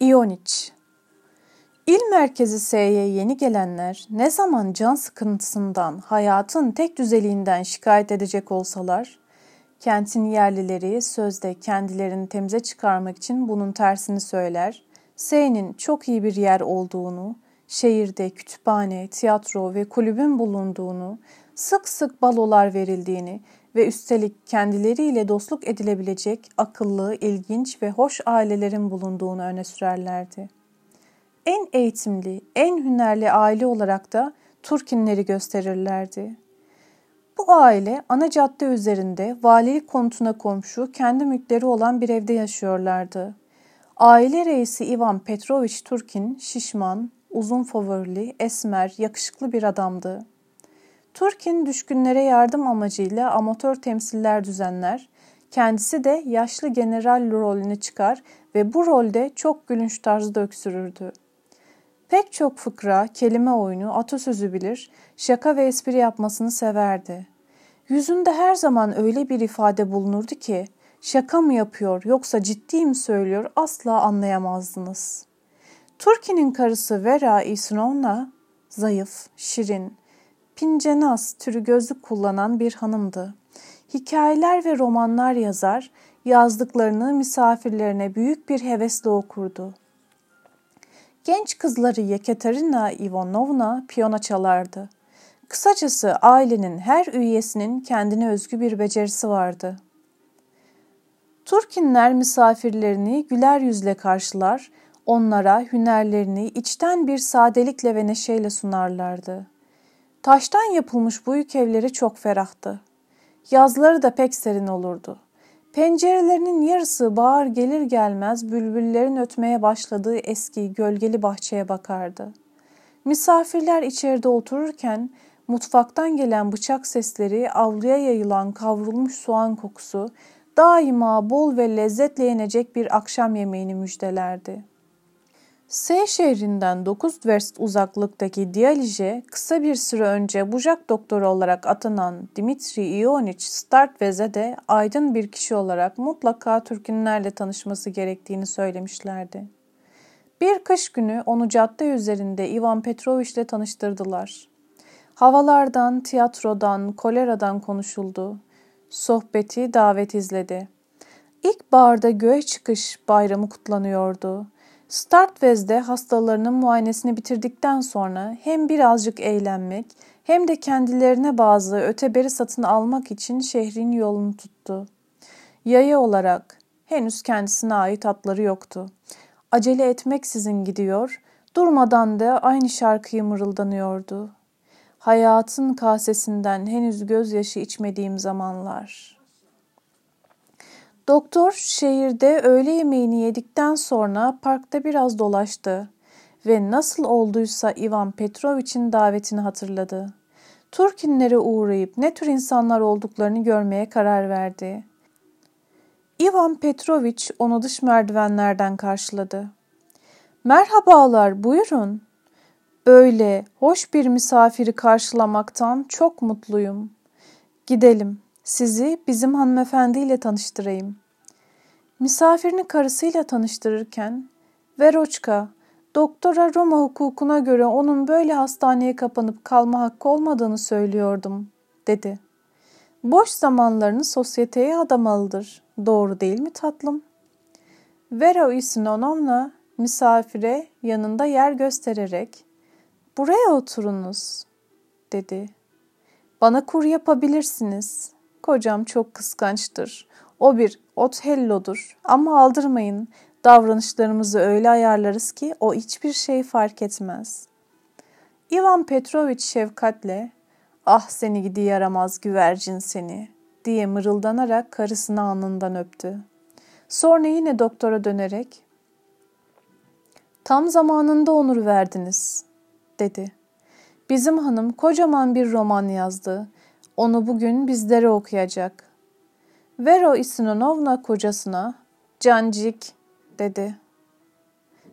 İoniç. İl merkezi S'ye yeni gelenler ne zaman can sıkıntısından, hayatın tek düzeliğinden şikayet edecek olsalar, kentin yerlileri sözde kendilerini temize çıkarmak için bunun tersini söyler, S'nin çok iyi bir yer olduğunu, şehirde kütüphane, tiyatro ve kulübün bulunduğunu, sık sık balolar verildiğini ve üstelik kendileriyle dostluk edilebilecek akıllı, ilginç ve hoş ailelerin bulunduğunu öne sürerlerdi. En eğitimli, en hünerli aile olarak da Turkinleri gösterirlerdi. Bu aile ana cadde üzerinde valilik konutuna komşu kendi mülkleri olan bir evde yaşıyorlardı. Aile reisi Ivan Petrovich Turkin şişman, uzun favorili, esmer, yakışıklı bir adamdı. Turkin düşkünlere yardım amacıyla amatör temsiller düzenler, kendisi de yaşlı general rolünü çıkar ve bu rolde çok gülünç tarzda öksürürdü. Pek çok fıkra, kelime oyunu, atasözü bilir, şaka ve espri yapmasını severdi. Yüzünde her zaman öyle bir ifade bulunurdu ki, şaka mı yapıyor yoksa ciddi mi söylüyor asla anlayamazdınız. Turki'nin karısı Vera Isnovna, zayıf, şirin, pincenas türü gözlük kullanan bir hanımdı. Hikayeler ve romanlar yazar, yazdıklarını misafirlerine büyük bir hevesle okurdu. Genç kızları Yekaterina Ivanovna piyano çalardı. Kısacası ailenin her üyesinin kendine özgü bir becerisi vardı. Turkinler misafirlerini güler yüzle karşılar, onlara hünerlerini içten bir sadelikle ve neşeyle sunarlardı. Taştan yapılmış bu yük evleri çok ferahtı. Yazları da pek serin olurdu. Pencerelerinin yarısı bağır gelir gelmez bülbüllerin ötmeye başladığı eski gölgeli bahçeye bakardı. Misafirler içeride otururken mutfaktan gelen bıçak sesleri, avluya yayılan kavrulmuş soğan kokusu daima bol ve lezzetle yenecek bir akşam yemeğini müjdelerdi. S şehrinden 9 verst uzaklıktaki Diyalije kısa bir süre önce bucak doktoru olarak atanan Dimitri Ioniç Startvez'e de aydın bir kişi olarak mutlaka Türkünlerle tanışması gerektiğini söylemişlerdi. Bir kış günü onu cadde üzerinde Ivan Petrovich ile tanıştırdılar. Havalardan, tiyatrodan, koleradan konuşuldu. Sohbeti davet izledi. İlk barda göğe çıkış bayramı kutlanıyordu. Startvez'de hastalarının muayenesini bitirdikten sonra hem birazcık eğlenmek hem de kendilerine bazı öteberi satın almak için şehrin yolunu tuttu. Yaya olarak henüz kendisine ait atları yoktu. Acele etmeksizin gidiyor, durmadan da aynı şarkıyı mırıldanıyordu. Hayatın kasesinden henüz gözyaşı içmediğim zamanlar.'' Doktor şehirde öğle yemeğini yedikten sonra parkta biraz dolaştı ve nasıl olduysa Ivan Petrovich'in davetini hatırladı. Turkinlere uğrayıp ne tür insanlar olduklarını görmeye karar verdi. Ivan Petrovich onu dış merdivenlerden karşıladı. Merhabalar, buyurun. Böyle hoş bir misafiri karşılamaktan çok mutluyum. Gidelim. Sizi bizim hanımefendiyle tanıştırayım. Misafirini karısıyla tanıştırırken, Veroçka, doktora Roma hukukuna göre onun böyle hastaneye kapanıp kalma hakkı olmadığını söylüyordum, dedi. Boş zamanlarını sosyeteye adamalıdır. Doğru değil mi tatlım? Vera Isinonovna misafire yanında yer göstererek, buraya oturunuz, dedi. Bana kur yapabilirsiniz. Kocam çok kıskançtır. O bir Othello'dur ama aldırmayın. Davranışlarımızı öyle ayarlarız ki o hiçbir şey fark etmez. Ivan Petrovich şefkatle, ah seni gidi yaramaz güvercin seni diye mırıldanarak karısını alnından öptü. Sonra yine doktora dönerek, tam zamanında onur verdiniz dedi. Bizim hanım kocaman bir roman yazdı onu bugün bizlere okuyacak. Vero Isinonovna kocasına, Cancik dedi.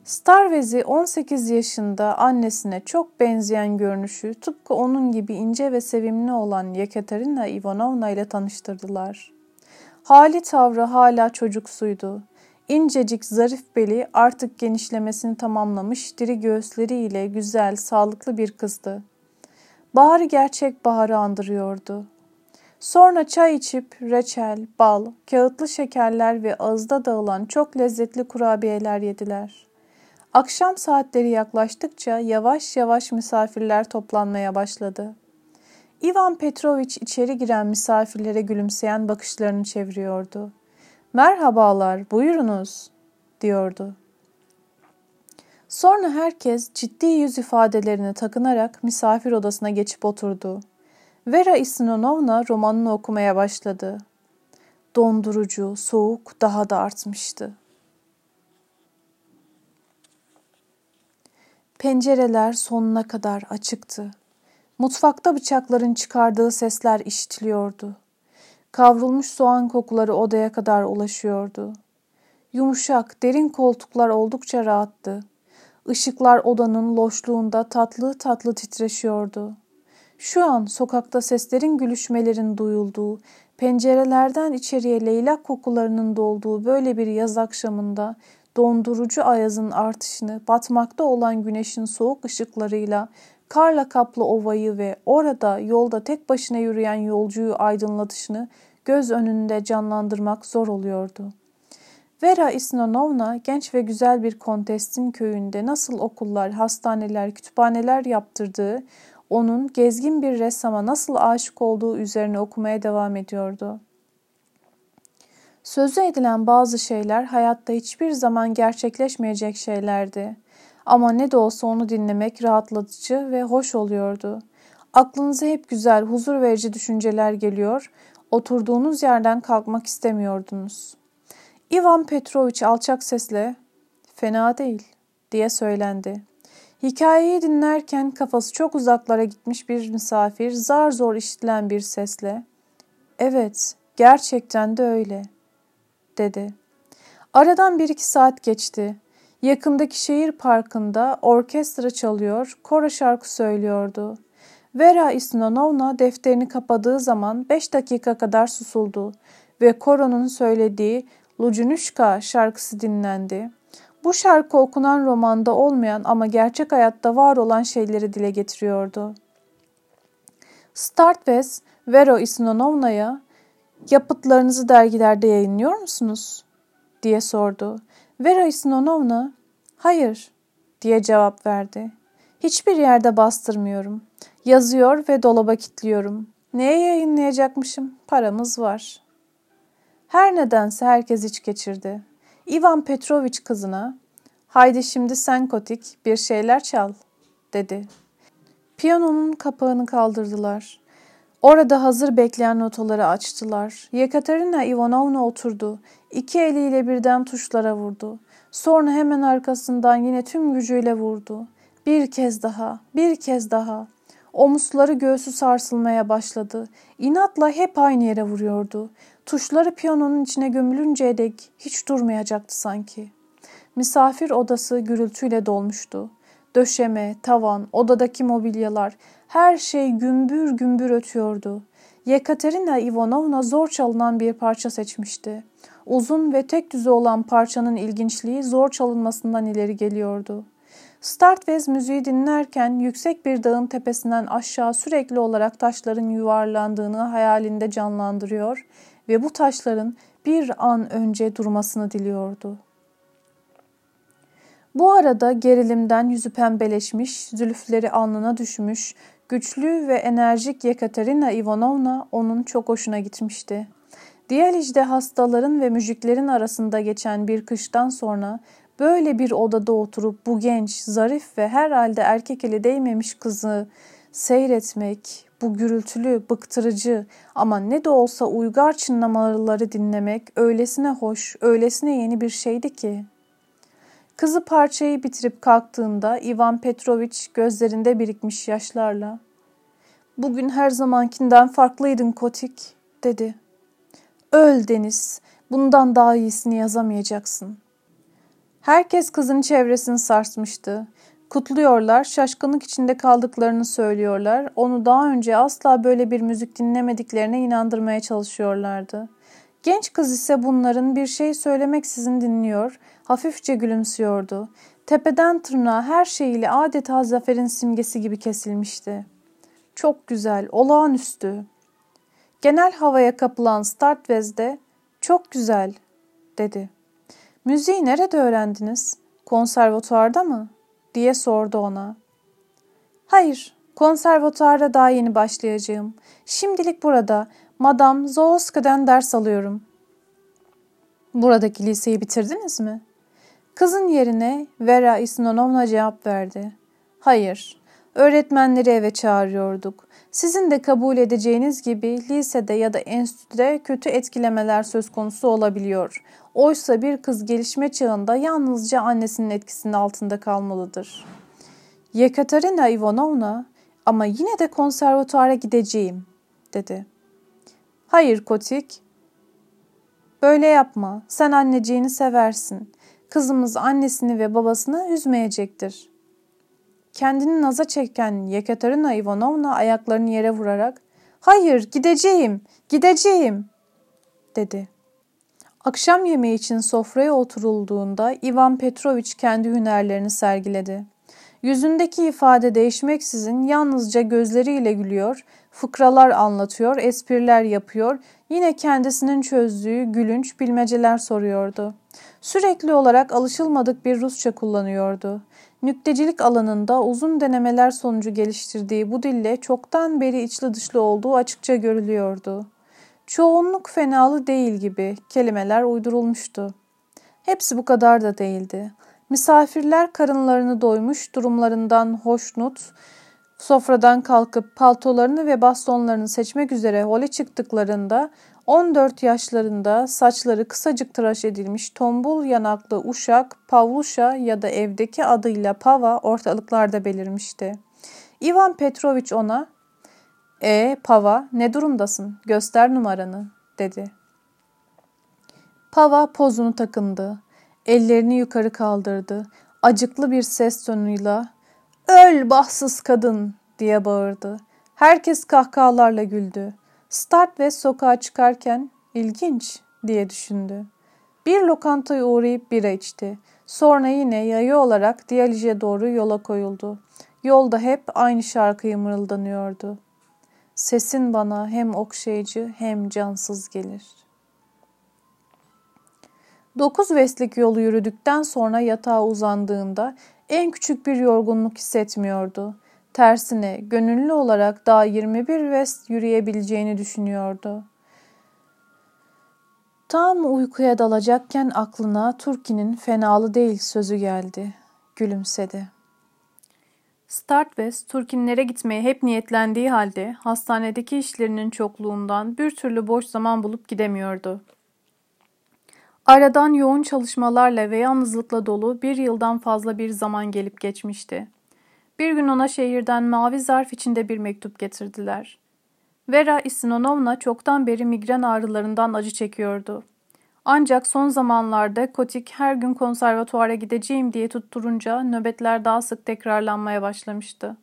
Starvez'i 18 yaşında annesine çok benzeyen görünüşü tıpkı onun gibi ince ve sevimli olan Yekaterina Ivanovna ile tanıştırdılar. Hali tavrı hala çocuksuydu. İncecik zarif beli artık genişlemesini tamamlamış diri göğüsleriyle güzel, sağlıklı bir kızdı. Baharı gerçek baharı andırıyordu. Sonra çay içip reçel, bal, kağıtlı şekerler ve ağızda dağılan çok lezzetli kurabiyeler yediler. Akşam saatleri yaklaştıkça yavaş yavaş misafirler toplanmaya başladı. Ivan Petroviç içeri giren misafirlere gülümseyen bakışlarını çeviriyordu. Merhabalar, buyurunuz, diyordu. Sonra herkes ciddi yüz ifadelerini takınarak misafir odasına geçip oturdu. Vera Isinonovna romanını okumaya başladı. Dondurucu, soğuk daha da artmıştı. Pencereler sonuna kadar açıktı. Mutfakta bıçakların çıkardığı sesler işitiliyordu. Kavrulmuş soğan kokuları odaya kadar ulaşıyordu. Yumuşak, derin koltuklar oldukça rahattı. Işıklar odanın loşluğunda tatlı tatlı titreşiyordu. Şu an sokakta seslerin gülüşmelerin duyulduğu, pencerelerden içeriye leylak kokularının dolduğu böyle bir yaz akşamında dondurucu ayazın artışını, batmakta olan güneşin soğuk ışıklarıyla karla kaplı ovayı ve orada yolda tek başına yürüyen yolcuyu aydınlatışını göz önünde canlandırmak zor oluyordu. Vera Isnonovna genç ve güzel bir kontestin köyünde nasıl okullar, hastaneler, kütüphaneler yaptırdığı, onun gezgin bir ressama nasıl aşık olduğu üzerine okumaya devam ediyordu. Sözü edilen bazı şeyler hayatta hiçbir zaman gerçekleşmeyecek şeylerdi. Ama ne de olsa onu dinlemek rahatlatıcı ve hoş oluyordu. Aklınıza hep güzel, huzur verici düşünceler geliyor, oturduğunuz yerden kalkmak istemiyordunuz. Ivan Petrovich alçak sesle, ''Fena değil.'' diye söylendi. Hikayeyi dinlerken kafası çok uzaklara gitmiş bir misafir zar zor işitilen bir sesle, ''Evet, gerçekten de öyle.'' dedi. Aradan bir iki saat geçti. Yakındaki şehir parkında orkestra çalıyor, koro şarkı söylüyordu. Vera Isnonovna defterini kapadığı zaman beş dakika kadar susuldu ve koronun söylediği Lucunuşka şarkısı dinlendi. Bu şarkı okunan romanda olmayan ama gerçek hayatta var olan şeyleri dile getiriyordu. Startves, Vera Isnonovna'ya yapıtlarınızı dergilerde yayınlıyor musunuz? diye sordu. Vera Isnonovna, hayır diye cevap verdi. Hiçbir yerde bastırmıyorum. Yazıyor ve dolaba kilitliyorum. Neye yayınlayacakmışım? Paramız var. Her nedense herkes iç geçirdi. Ivan Petroviç kızına, haydi şimdi sen kotik bir şeyler çal, dedi. Piyanonun kapağını kaldırdılar. Orada hazır bekleyen notaları açtılar. Yekaterina Ivanovna oturdu. İki eliyle birden tuşlara vurdu. Sonra hemen arkasından yine tüm gücüyle vurdu. Bir kez daha, bir kez daha. Omuzları göğsü sarsılmaya başladı. İnatla hep aynı yere vuruyordu. Tuşları piyanonun içine gömülünceye dek hiç durmayacaktı sanki. Misafir odası gürültüyle dolmuştu. Döşeme, tavan, odadaki mobilyalar, her şey gümbür gümbür ötüyordu. Yekaterina Ivanovna zor çalınan bir parça seçmişti. Uzun ve tek düze olan parçanın ilginçliği zor çalınmasından ileri geliyordu. Startvez müziği dinlerken yüksek bir dağın tepesinden aşağı sürekli olarak taşların yuvarlandığını hayalinde canlandırıyor ve bu taşların bir an önce durmasını diliyordu. Bu arada gerilimden yüzü pembeleşmiş, zülüfleri alnına düşmüş, güçlü ve enerjik Yekaterina Ivanovna onun çok hoşuna gitmişti. Diyalijde hastaların ve müziklerin arasında geçen bir kıştan sonra böyle bir odada oturup bu genç, zarif ve herhalde erkek eli değmemiş kızı seyretmek, bu gürültülü, bıktırıcı ama ne de olsa uygar çınlamaları dinlemek öylesine hoş, öylesine yeni bir şeydi ki. Kızı parçayı bitirip kalktığında Ivan Petroviç gözlerinde birikmiş yaşlarla ''Bugün her zamankinden farklıydın Kotik'' dedi. ''Öl Deniz, bundan daha iyisini yazamayacaksın.'' Herkes kızın çevresini sarsmıştı. Kutluyorlar, şaşkınlık içinde kaldıklarını söylüyorlar. Onu daha önce asla böyle bir müzik dinlemediklerine inandırmaya çalışıyorlardı. Genç kız ise bunların bir şey söylemeksizin dinliyor, hafifçe gülümsüyordu. Tepeden tırnağa her şeyiyle adeta zaferin simgesi gibi kesilmişti. Çok güzel, olağanüstü. Genel havaya kapılan Startvez'de çok güzel dedi. Müziği nerede öğrendiniz? Konservatuarda mı? Diye sordu ona. Hayır, konservatuarda daha yeni başlayacağım. Şimdilik burada Madame Zoska'dan ders alıyorum. Buradaki liseyi bitirdiniz mi? Kızın yerine Vera İsnonovna cevap verdi. Hayır, öğretmenleri eve çağırıyorduk. Sizin de kabul edeceğiniz gibi lisede ya da enstitüde kötü etkilemeler söz konusu olabiliyor. Oysa bir kız gelişme çağında yalnızca annesinin etkisinin altında kalmalıdır. Yekaterina Ivanovna ama yine de konservatuara gideceğim dedi. Hayır Kotik, böyle yapma. Sen anneciğini seversin. Kızımız annesini ve babasını üzmeyecektir. Kendini naza çeken Yekaterina Ivanovna ayaklarını yere vurarak ''Hayır, gideceğim, gideceğim.'' dedi. Akşam yemeği için sofraya oturulduğunda Ivan Petrovich kendi hünerlerini sergiledi. Yüzündeki ifade değişmeksizin yalnızca gözleriyle gülüyor, fıkralar anlatıyor, espriler yapıyor, yine kendisinin çözdüğü gülünç bilmeceler soruyordu. Sürekli olarak alışılmadık bir Rusça kullanıyordu. Nüktecilik alanında uzun denemeler sonucu geliştirdiği bu dille çoktan beri içli dışlı olduğu açıkça görülüyordu. Çoğunluk fenalı değil gibi kelimeler uydurulmuştu. Hepsi bu kadar da değildi. Misafirler karınlarını doymuş, durumlarından hoşnut, sofradan kalkıp paltolarını ve bastonlarını seçmek üzere hole çıktıklarında 14 yaşlarında saçları kısacık tıraş edilmiş tombul yanaklı uşak Pavluşa ya da evdeki adıyla Pava ortalıklarda belirmişti. Ivan Petrovich ona ''E Pava ne durumdasın göster numaranı'' dedi. Pava pozunu takındı. Ellerini yukarı kaldırdı. Acıklı bir ses tonuyla ''Öl bahtsız kadın!'' diye bağırdı. Herkes kahkahalarla güldü. Start ve sokağa çıkarken ilginç diye düşündü. Bir lokantaya uğrayıp bira içti. Sonra yine yayı olarak Diyalice doğru yola koyuldu. Yolda hep aynı şarkıyı mırıldanıyordu. Sesin bana hem okşayıcı hem cansız gelir.'' Dokuz veslik yolu yürüdükten sonra yatağa uzandığında en küçük bir yorgunluk hissetmiyordu. Tersine gönüllü olarak daha 21 vest yürüyebileceğini düşünüyordu. Tam uykuya dalacakken aklına Turki'nin fenalı değil sözü geldi. Gülümsedi. Startwest, Turkinlere gitmeye hep niyetlendiği halde hastanedeki işlerinin çokluğundan bir türlü boş zaman bulup gidemiyordu. Aradan yoğun çalışmalarla ve yalnızlıkla dolu bir yıldan fazla bir zaman gelip geçmişti. Bir gün ona şehirden mavi zarf içinde bir mektup getirdiler. Vera Isinonovna çoktan beri migren ağrılarından acı çekiyordu. Ancak son zamanlarda Kotik her gün konservatuara gideceğim diye tutturunca nöbetler daha sık tekrarlanmaya başlamıştı.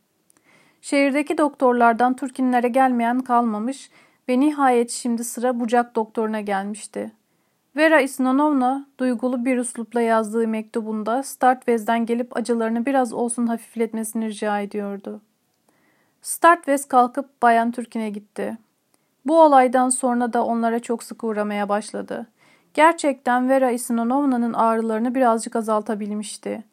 Şehirdeki doktorlardan Türkinlere gelmeyen kalmamış ve nihayet şimdi sıra bucak doktoruna gelmişti. Vera Isnanovna duygulu bir üslupla yazdığı mektubunda Startvez'den gelip acılarını biraz olsun hafifletmesini rica ediyordu. Startvez kalkıp Bayan Türkin'e gitti. Bu olaydan sonra da onlara çok sık uğramaya başladı. Gerçekten Vera Isnanovna'nın ağrılarını birazcık azaltabilmişti.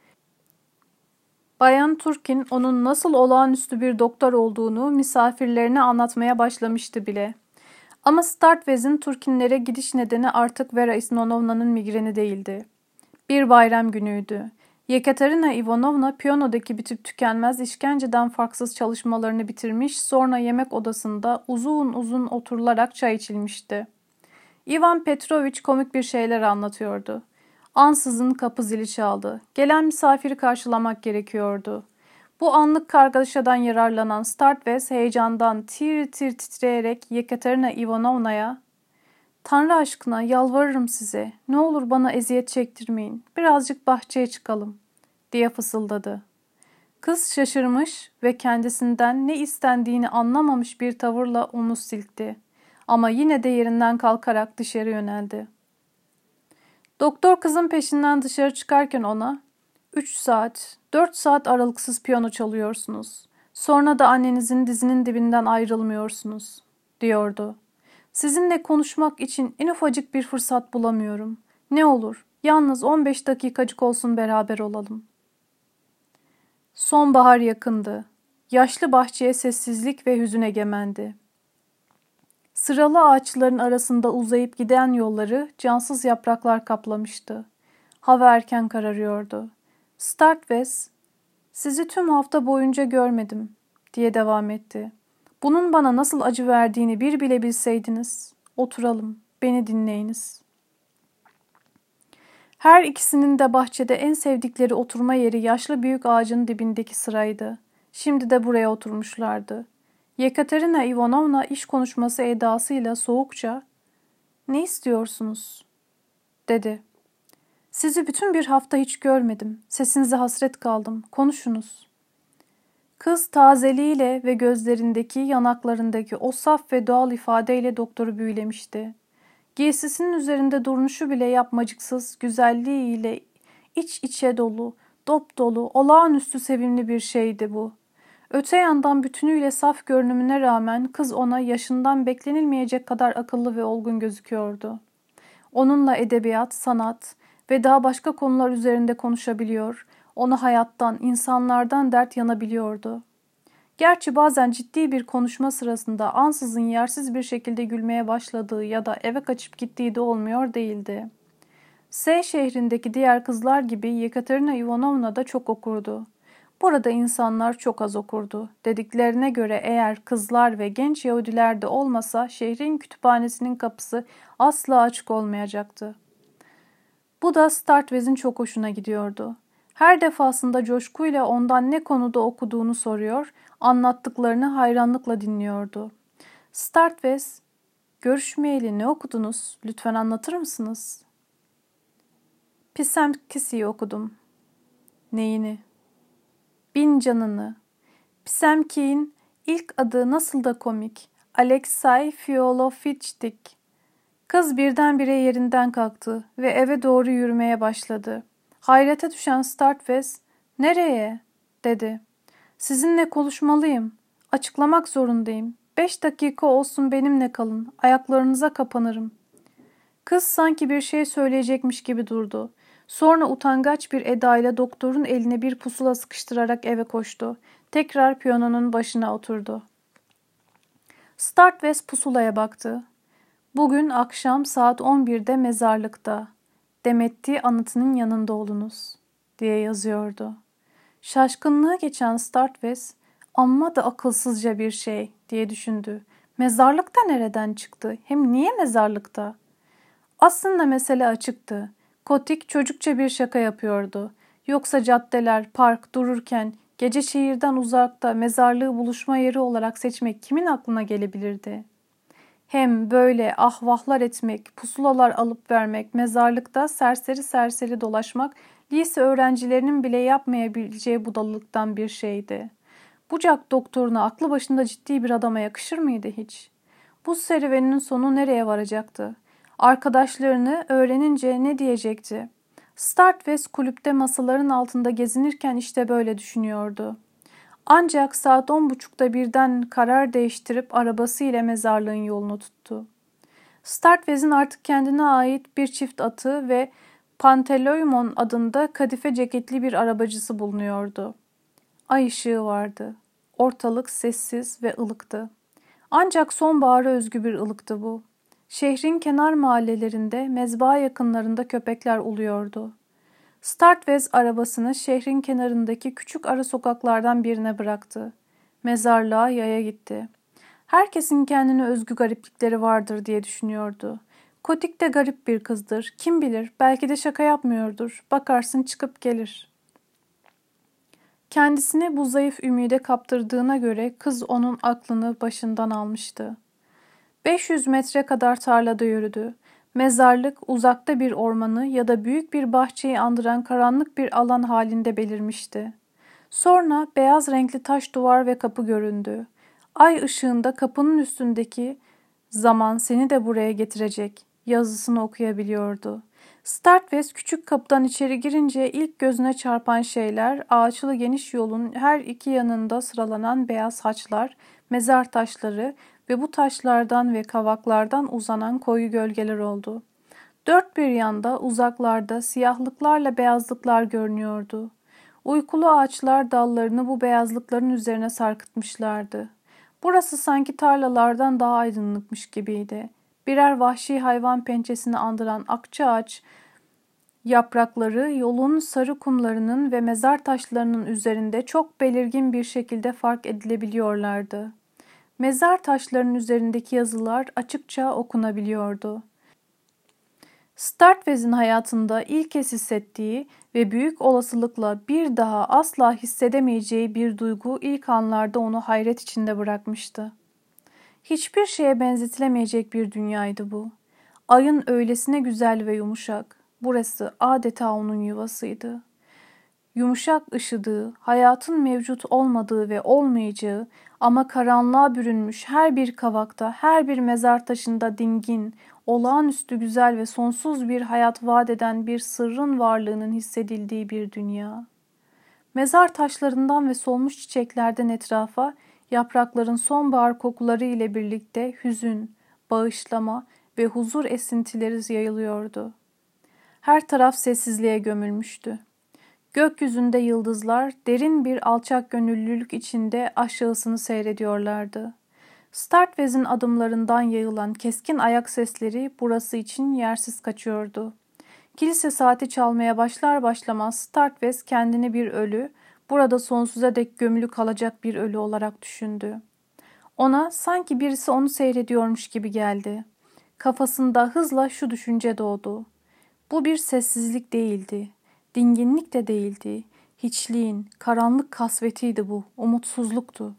Bayan Turkin onun nasıl olağanüstü bir doktor olduğunu misafirlerine anlatmaya başlamıştı bile. Ama Startvez'in Turkinlere gidiş nedeni artık Vera Isnonovna'nın migreni değildi. Bir bayram günüydü. Yekaterina Ivanovna piyanodaki bitip tükenmez işkenceden farksız çalışmalarını bitirmiş sonra yemek odasında uzun uzun oturularak çay içilmişti. Ivan Petrovich komik bir şeyler anlatıyordu. Ansızın kapı zili çaldı. Gelen misafiri karşılamak gerekiyordu. Bu anlık kargaşadan yararlanan Startves heyecandan tir tir titreyerek Yekaterina Ivanovna'ya ''Tanrı aşkına yalvarırım size. Ne olur bana eziyet çektirmeyin. Birazcık bahçeye çıkalım.'' diye fısıldadı. Kız şaşırmış ve kendisinden ne istendiğini anlamamış bir tavırla omuz silkti. Ama yine de yerinden kalkarak dışarı yöneldi. Doktor kızın peşinden dışarı çıkarken ona üç saat, dört saat aralıksız piyano çalıyorsunuz. Sonra da annenizin dizinin dibinden ayrılmıyorsunuz, diyordu. Sizinle konuşmak için en ufacık bir fırsat bulamıyorum. Ne olur, yalnız 15 dakikacık olsun beraber olalım. Sonbahar yakındı. Yaşlı bahçeye sessizlik ve hüzün egemendi. Sıralı ağaçların arasında uzayıp giden yolları cansız yapraklar kaplamıştı. Hava erken kararıyordu. Startwest, sizi tüm hafta boyunca görmedim, diye devam etti. Bunun bana nasıl acı verdiğini bir bile bilseydiniz. Oturalım, beni dinleyiniz. Her ikisinin de bahçede en sevdikleri oturma yeri yaşlı büyük ağacın dibindeki sıraydı. Şimdi de buraya oturmuşlardı. Yekaterina Ivanovna iş konuşması edasıyla soğukça ''Ne istiyorsunuz?'' dedi. ''Sizi bütün bir hafta hiç görmedim. Sesinize hasret kaldım. Konuşunuz.'' Kız tazeliğiyle ve gözlerindeki, yanaklarındaki o saf ve doğal ifadeyle doktoru büyülemişti. Giysisinin üzerinde duruşu bile yapmacıksız, güzelliğiyle iç içe dolu, dop dolu, olağanüstü sevimli bir şeydi bu. Öte yandan bütünüyle saf görünümüne rağmen kız ona yaşından beklenilmeyecek kadar akıllı ve olgun gözüküyordu. Onunla edebiyat, sanat ve daha başka konular üzerinde konuşabiliyor, onu hayattan, insanlardan dert yanabiliyordu. Gerçi bazen ciddi bir konuşma sırasında ansızın yersiz bir şekilde gülmeye başladığı ya da eve kaçıp gittiği de olmuyor değildi. S şehrindeki diğer kızlar gibi Yekaterina Ivanovna da çok okurdu. Burada insanlar çok az okurdu. Dediklerine göre eğer kızlar ve genç Yahudiler de olmasa şehrin kütüphanesinin kapısı asla açık olmayacaktı. Bu da Startvez'in çok hoşuna gidiyordu. Her defasında coşkuyla ondan ne konuda okuduğunu soruyor, anlattıklarını hayranlıkla dinliyordu. Startvez, görüşmeyeli ne okudunuz? Lütfen anlatır mısınız? Pisemkisi'yi okudum. Neyini? Bin canını. Pisemki'nin ilk adı nasıl da komik. Alexei Fiolovich'tik. Kız birdenbire yerinden kalktı ve eve doğru yürümeye başladı. Hayrete düşen Startwest, ''Nereye?'' dedi. ''Sizinle konuşmalıyım. Açıklamak zorundayım. Beş dakika olsun benimle kalın. Ayaklarınıza kapanırım.'' Kız sanki bir şey söyleyecekmiş gibi durdu. Sonra utangaç bir edayla doktorun eline bir pusula sıkıştırarak eve koştu. Tekrar piyanonun başına oturdu. Startwest pusulaya baktı. Bugün akşam saat 11'de mezarlıkta. Demetti anıtının yanında olunuz diye yazıyordu. Şaşkınlığı geçen Startwest amma da akılsızca bir şey diye düşündü. Mezarlıkta nereden çıktı? Hem niye mezarlıkta? Aslında mesele açıktı. Kotik çocukça bir şaka yapıyordu. Yoksa caddeler, park dururken gece şehirden uzakta mezarlığı buluşma yeri olarak seçmek kimin aklına gelebilirdi? Hem böyle ahvahlar etmek, pusulalar alıp vermek, mezarlıkta serseri serseri dolaşmak lise öğrencilerinin bile yapmayabileceği budalılıktan bir şeydi. Bucak doktoruna aklı başında ciddi bir adama yakışır mıydı hiç? Bu serüvenin sonu nereye varacaktı? Arkadaşlarını öğrenince ne diyecekti? Start West kulüpte masaların altında gezinirken işte böyle düşünüyordu. Ancak saat on buçukta birden karar değiştirip arabasıyla mezarlığın yolunu tuttu. Startvez'in artık kendine ait bir çift atı ve Panteloimon adında kadife ceketli bir arabacısı bulunuyordu. Ay ışığı vardı. Ortalık sessiz ve ılıktı. Ancak sonbahara özgü bir ılıktı bu. Şehrin kenar mahallelerinde, mezba yakınlarında köpekler uluyordu. Startvez arabasını şehrin kenarındaki küçük ara sokaklardan birine bıraktı. Mezarlığa yaya gitti. Herkesin kendine özgü gariplikleri vardır diye düşünüyordu. Kotik de garip bir kızdır. Kim bilir belki de şaka yapmıyordur. Bakarsın çıkıp gelir. Kendisine bu zayıf ümide kaptırdığına göre kız onun aklını başından almıştı. 500 metre kadar tarlada yürüdü. Mezarlık uzakta bir ormanı ya da büyük bir bahçeyi andıran karanlık bir alan halinde belirmişti. Sonra beyaz renkli taş duvar ve kapı göründü. Ay ışığında kapının üstündeki Zaman seni de buraya getirecek yazısını okuyabiliyordu. Startwest küçük kapıdan içeri girince ilk gözüne çarpan şeyler ağaçlı geniş yolun her iki yanında sıralanan beyaz haçlar, mezar taşları ve bu taşlardan ve kavaklardan uzanan koyu gölgeler oldu. Dört bir yanda uzaklarda siyahlıklarla beyazlıklar görünüyordu. Uykulu ağaçlar dallarını bu beyazlıkların üzerine sarkıtmışlardı. Burası sanki tarlalardan daha aydınlıkmış gibiydi. Birer vahşi hayvan pençesini andıran akça ağaç yaprakları yolun sarı kumlarının ve mezar taşlarının üzerinde çok belirgin bir şekilde fark edilebiliyorlardı. Mezar taşlarının üzerindeki yazılar açıkça okunabiliyordu. Startvez'in hayatında ilk kez hissettiği ve büyük olasılıkla bir daha asla hissedemeyeceği bir duygu ilk anlarda onu hayret içinde bırakmıştı. Hiçbir şeye benzetilemeyecek bir dünyaydı bu. Ayın öylesine güzel ve yumuşak. Burası adeta onun yuvasıydı. Yumuşak ışıdığı, hayatın mevcut olmadığı ve olmayacağı ama karanlığa bürünmüş her bir kavakta, her bir mezar taşında dingin, olağanüstü güzel ve sonsuz bir hayat vaat eden bir sırrın varlığının hissedildiği bir dünya. Mezar taşlarından ve solmuş çiçeklerden etrafa yaprakların sonbahar kokuları ile birlikte hüzün, bağışlama ve huzur esintileri yayılıyordu. Her taraf sessizliğe gömülmüştü. Gökyüzünde yıldızlar derin bir alçak gönüllülük içinde aşağısını seyrediyorlardı. Startvez'in adımlarından yayılan keskin ayak sesleri burası için yersiz kaçıyordu. Kilise saati çalmaya başlar başlamaz Startvez kendini bir ölü, burada sonsuza dek gömülü kalacak bir ölü olarak düşündü. Ona sanki birisi onu seyrediyormuş gibi geldi. Kafasında hızla şu düşünce doğdu. Bu bir sessizlik değildi. Dinginlik de değildi. Hiçliğin, karanlık kasvetiydi bu, umutsuzluktu.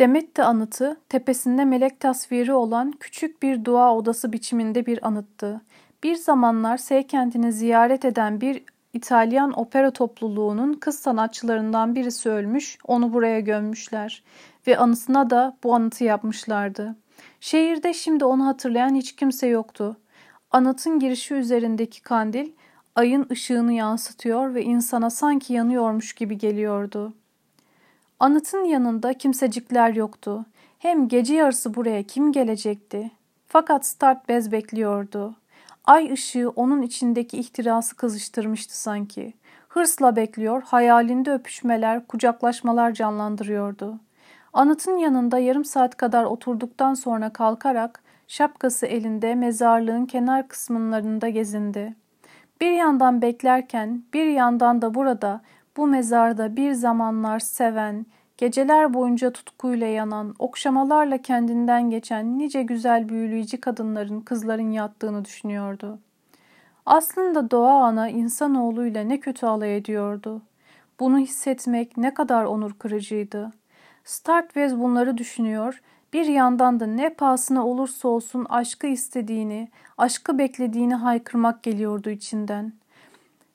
Demetti anıtı, tepesinde melek tasviri olan küçük bir dua odası biçiminde bir anıttı. Bir zamanlar S kentini ziyaret eden bir İtalyan opera topluluğunun kız sanatçılarından birisi ölmüş, onu buraya gömmüşler ve anısına da bu anıtı yapmışlardı. Şehirde şimdi onu hatırlayan hiç kimse yoktu. Anıtın girişi üzerindeki kandil ayın ışığını yansıtıyor ve insana sanki yanıyormuş gibi geliyordu. Anıtın yanında kimsecikler yoktu. Hem gece yarısı buraya kim gelecekti? Fakat Start bez bekliyordu. Ay ışığı onun içindeki ihtirası kızıştırmıştı sanki. Hırsla bekliyor, hayalinde öpüşmeler, kucaklaşmalar canlandırıyordu. Anıtın yanında yarım saat kadar oturduktan sonra kalkarak şapkası elinde mezarlığın kenar kısımlarında gezindi. Bir yandan beklerken bir yandan da burada bu mezarda bir zamanlar seven, geceler boyunca tutkuyla yanan, okşamalarla kendinden geçen nice güzel büyüleyici kadınların, kızların yattığını düşünüyordu. Aslında doğa ana insanoğluyla ne kötü alay ediyordu. Bunu hissetmek ne kadar onur kırıcıydı. Startvez bunları düşünüyor, bir yandan da ne pahasına olursa olsun aşkı istediğini, aşkı beklediğini haykırmak geliyordu içinden.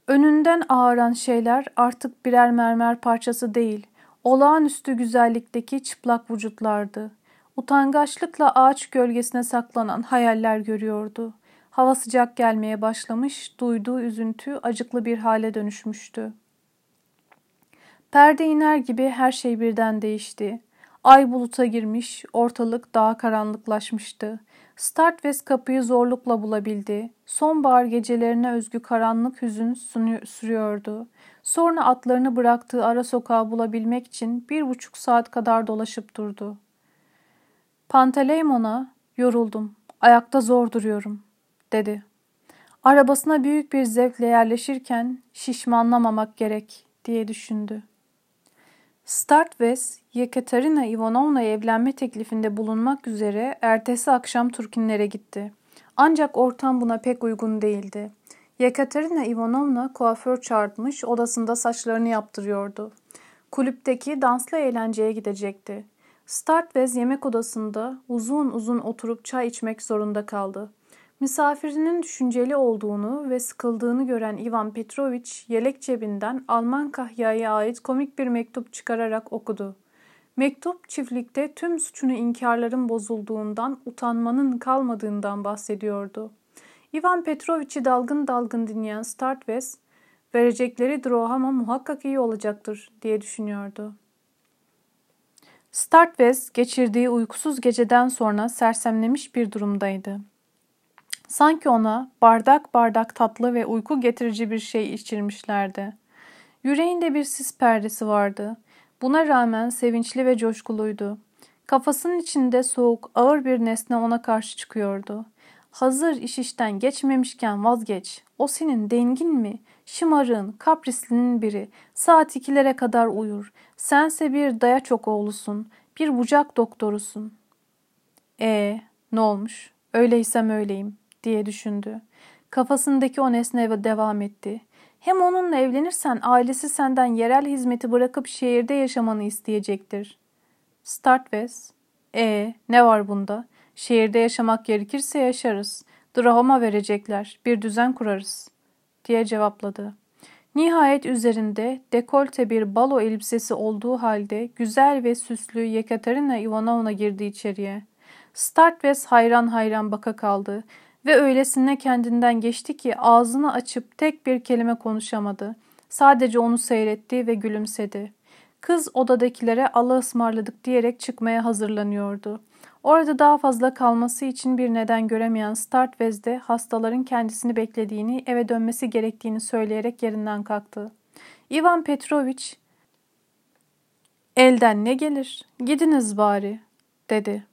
Önünden ağıran şeyler artık birer mermer parçası değil, olağanüstü güzellikteki çıplak vücutlardı. Utangaçlıkla ağaç gölgesine saklanan hayaller görüyordu. Hava sıcak gelmeye başlamış, duyduğu üzüntü acıklı bir hale dönüşmüştü. Perde iner gibi her şey birden değişti. Ay buluta girmiş, ortalık daha karanlıklaşmıştı. Startwest kapıyı zorlukla bulabildi. Sonbahar gecelerine özgü karanlık hüzün sürüyordu. Sonra atlarını bıraktığı ara sokağı bulabilmek için bir buçuk saat kadar dolaşıp durdu. Panteleymon'a yoruldum, ayakta zor duruyorum, dedi. Arabasına büyük bir zevkle yerleşirken şişmanlamamak gerek diye düşündü. Startves, Yekaterina Ivanovna'ya evlenme teklifinde bulunmak üzere ertesi akşam Turkinlere gitti. Ancak ortam buna pek uygun değildi. Yekaterina Ivanovna kuaför çağırtmış, odasında saçlarını yaptırıyordu. Kulüpteki danslı eğlenceye gidecekti. Startves yemek odasında uzun uzun oturup çay içmek zorunda kaldı. Misafirinin düşünceli olduğunu ve sıkıldığını gören Ivan Petrovich yelek cebinden Alman kahyaya ait komik bir mektup çıkararak okudu. Mektup çiftlikte tüm suçunu inkarların bozulduğundan, utanmanın kalmadığından bahsediyordu. Ivan Petrovich'i dalgın dalgın dinleyen Startves, verecekleri Droham'a muhakkak iyi olacaktır diye düşünüyordu. Startves geçirdiği uykusuz geceden sonra sersemlemiş bir durumdaydı. Sanki ona bardak bardak tatlı ve uyku getirici bir şey içirmişlerdi. Yüreğinde bir sis perdesi vardı. Buna rağmen sevinçli ve coşkuluydu. Kafasının içinde soğuk, ağır bir nesne ona karşı çıkıyordu. Hazır iş işten geçmemişken vazgeç. O senin dengin mi? Şımarığın, kaprislinin biri. Saat ikilere kadar uyur. Sense bir daya çok oğlusun. Bir bucak doktorusun. E ne olmuş? Öyleysem öyleyim diye düşündü. Kafasındaki o nesne devam etti. Hem onunla evlenirsen ailesi senden yerel hizmeti bırakıp şehirde yaşamanı isteyecektir. Startves, e ne var bunda? Şehirde yaşamak gerekirse yaşarız. Drahoma verecekler, bir düzen kurarız, diye cevapladı. Nihayet üzerinde dekolte bir balo elbisesi olduğu halde güzel ve süslü Yekaterina Ivanovna girdi içeriye. Startves hayran hayran baka kaldı ve öylesine kendinden geçti ki ağzını açıp tek bir kelime konuşamadı. Sadece onu seyretti ve gülümsedi. Kız odadakilere Allah ısmarladık diyerek çıkmaya hazırlanıyordu. Orada daha fazla kalması için bir neden göremeyen Startvez'de hastaların kendisini beklediğini, eve dönmesi gerektiğini söyleyerek yerinden kalktı. Ivan Petrovich, ''Elden ne gelir? Gidiniz bari.'' dedi.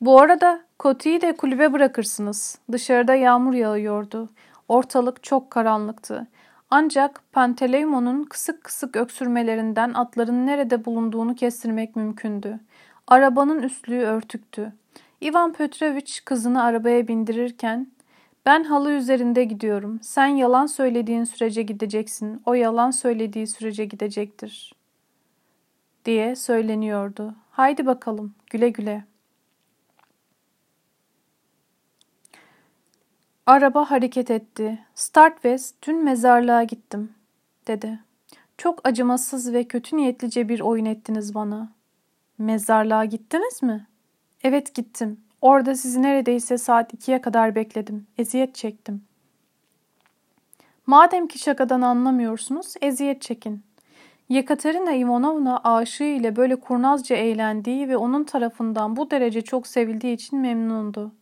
''Bu arada Koti'yi de kulübe bırakırsınız. Dışarıda yağmur yağıyordu. Ortalık çok karanlıktı. Ancak Panteleymon'un kısık kısık öksürmelerinden atların nerede bulunduğunu kestirmek mümkündü. Arabanın üstlüğü örtüktü. Ivan Petrovich kızını arabaya bindirirken ben halı üzerinde gidiyorum. Sen yalan söylediğin sürece gideceksin. O yalan söylediği sürece gidecektir. Diye söyleniyordu. Haydi bakalım güle güle. Araba hareket etti. Start West dün mezarlığa gittim dedi. Çok acımasız ve kötü niyetlice bir oyun ettiniz bana. Mezarlığa gittiniz mi? Evet gittim. Orada sizi neredeyse saat ikiye kadar bekledim. Eziyet çektim. Madem ki şakadan anlamıyorsunuz, eziyet çekin. Yekaterina Ivanovna aşığı ile böyle kurnazca eğlendiği ve onun tarafından bu derece çok sevildiği için memnundu.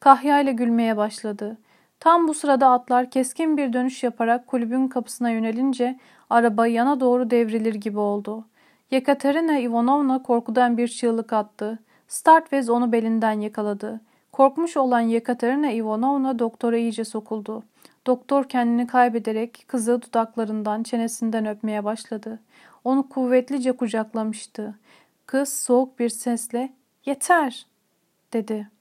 Kahya ile gülmeye başladı. Tam bu sırada atlar keskin bir dönüş yaparak kulübün kapısına yönelince araba yana doğru devrilir gibi oldu. Yekaterina Ivanovna korkudan bir çığlık attı. Startvez onu belinden yakaladı. Korkmuş olan Yekaterina Ivanovna doktora iyice sokuldu. Doktor kendini kaybederek kızı dudaklarından, çenesinden öpmeye başladı. Onu kuvvetlice kucaklamıştı. Kız soğuk bir sesle ''Yeter!'' dedi.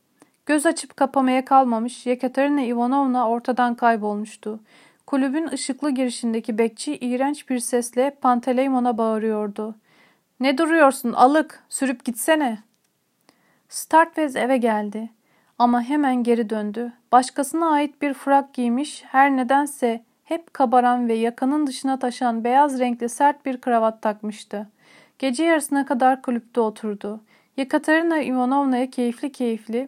Göz açıp kapamaya kalmamış Yekaterina Ivanovna ortadan kaybolmuştu. Kulübün ışıklı girişindeki bekçi iğrenç bir sesle Panteleymon'a bağırıyordu. ''Ne duruyorsun alık, sürüp gitsene.'' Startvez eve geldi. Ama hemen geri döndü. Başkasına ait bir frak giymiş, her nedense hep kabaran ve yakanın dışına taşan beyaz renkli sert bir kravat takmıştı. Gece yarısına kadar kulüpte oturdu. Yekaterina Ivanovna'ya keyifli keyifli,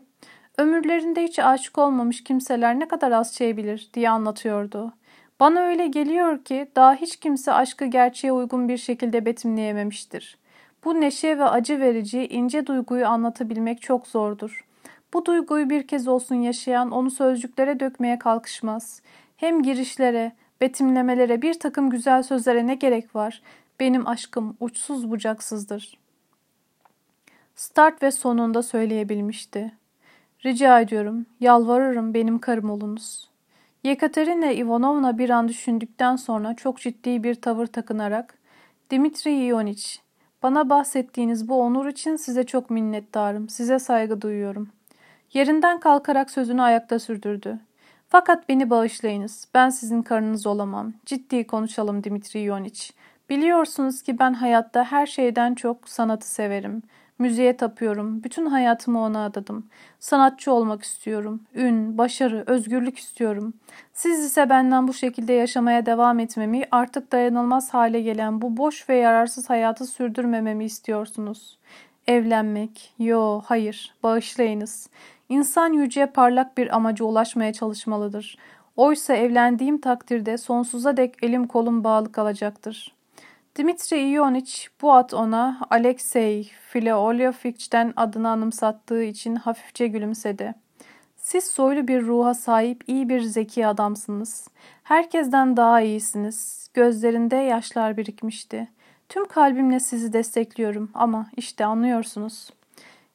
ömürlerinde hiç aşık olmamış kimseler ne kadar az şey bilir diye anlatıyordu. Bana öyle geliyor ki daha hiç kimse aşkı gerçeğe uygun bir şekilde betimleyememiştir. Bu neşe ve acı verici ince duyguyu anlatabilmek çok zordur. Bu duyguyu bir kez olsun yaşayan onu sözcüklere dökmeye kalkışmaz. Hem girişlere, betimlemelere, bir takım güzel sözlere ne gerek var? Benim aşkım uçsuz bucaksızdır. Start ve sonunda söyleyebilmişti. Rica ediyorum, yalvarırım benim karım olunuz. Yekaterina Ivanovna bir an düşündükten sonra çok ciddi bir tavır takınarak Dimitri Ioniç, bana bahsettiğiniz bu onur için size çok minnettarım. Size saygı duyuyorum. Yerinden kalkarak sözünü ayakta sürdürdü. Fakat beni bağışlayınız. Ben sizin karınız olamam. Ciddi konuşalım Dimitri Ioniç. Biliyorsunuz ki ben hayatta her şeyden çok sanatı severim. Müziğe tapıyorum. Bütün hayatımı ona adadım. Sanatçı olmak istiyorum. Ün, başarı, özgürlük istiyorum. Siz ise benden bu şekilde yaşamaya devam etmemi, artık dayanılmaz hale gelen bu boş ve yararsız hayatı sürdürmememi istiyorsunuz. Evlenmek. Yo, hayır. Bağışlayınız. İnsan yüce parlak bir amaca ulaşmaya çalışmalıdır. Oysa evlendiğim takdirde sonsuza dek elim kolum bağlı kalacaktır. Dimitri Ionich bu ad ona Alexey Fileolyofich'ten adını anımsattığı için hafifçe gülümsedi. Siz soylu bir ruha sahip iyi bir zeki adamsınız. Herkesten daha iyisiniz. Gözlerinde yaşlar birikmişti. Tüm kalbimle sizi destekliyorum ama işte anlıyorsunuz.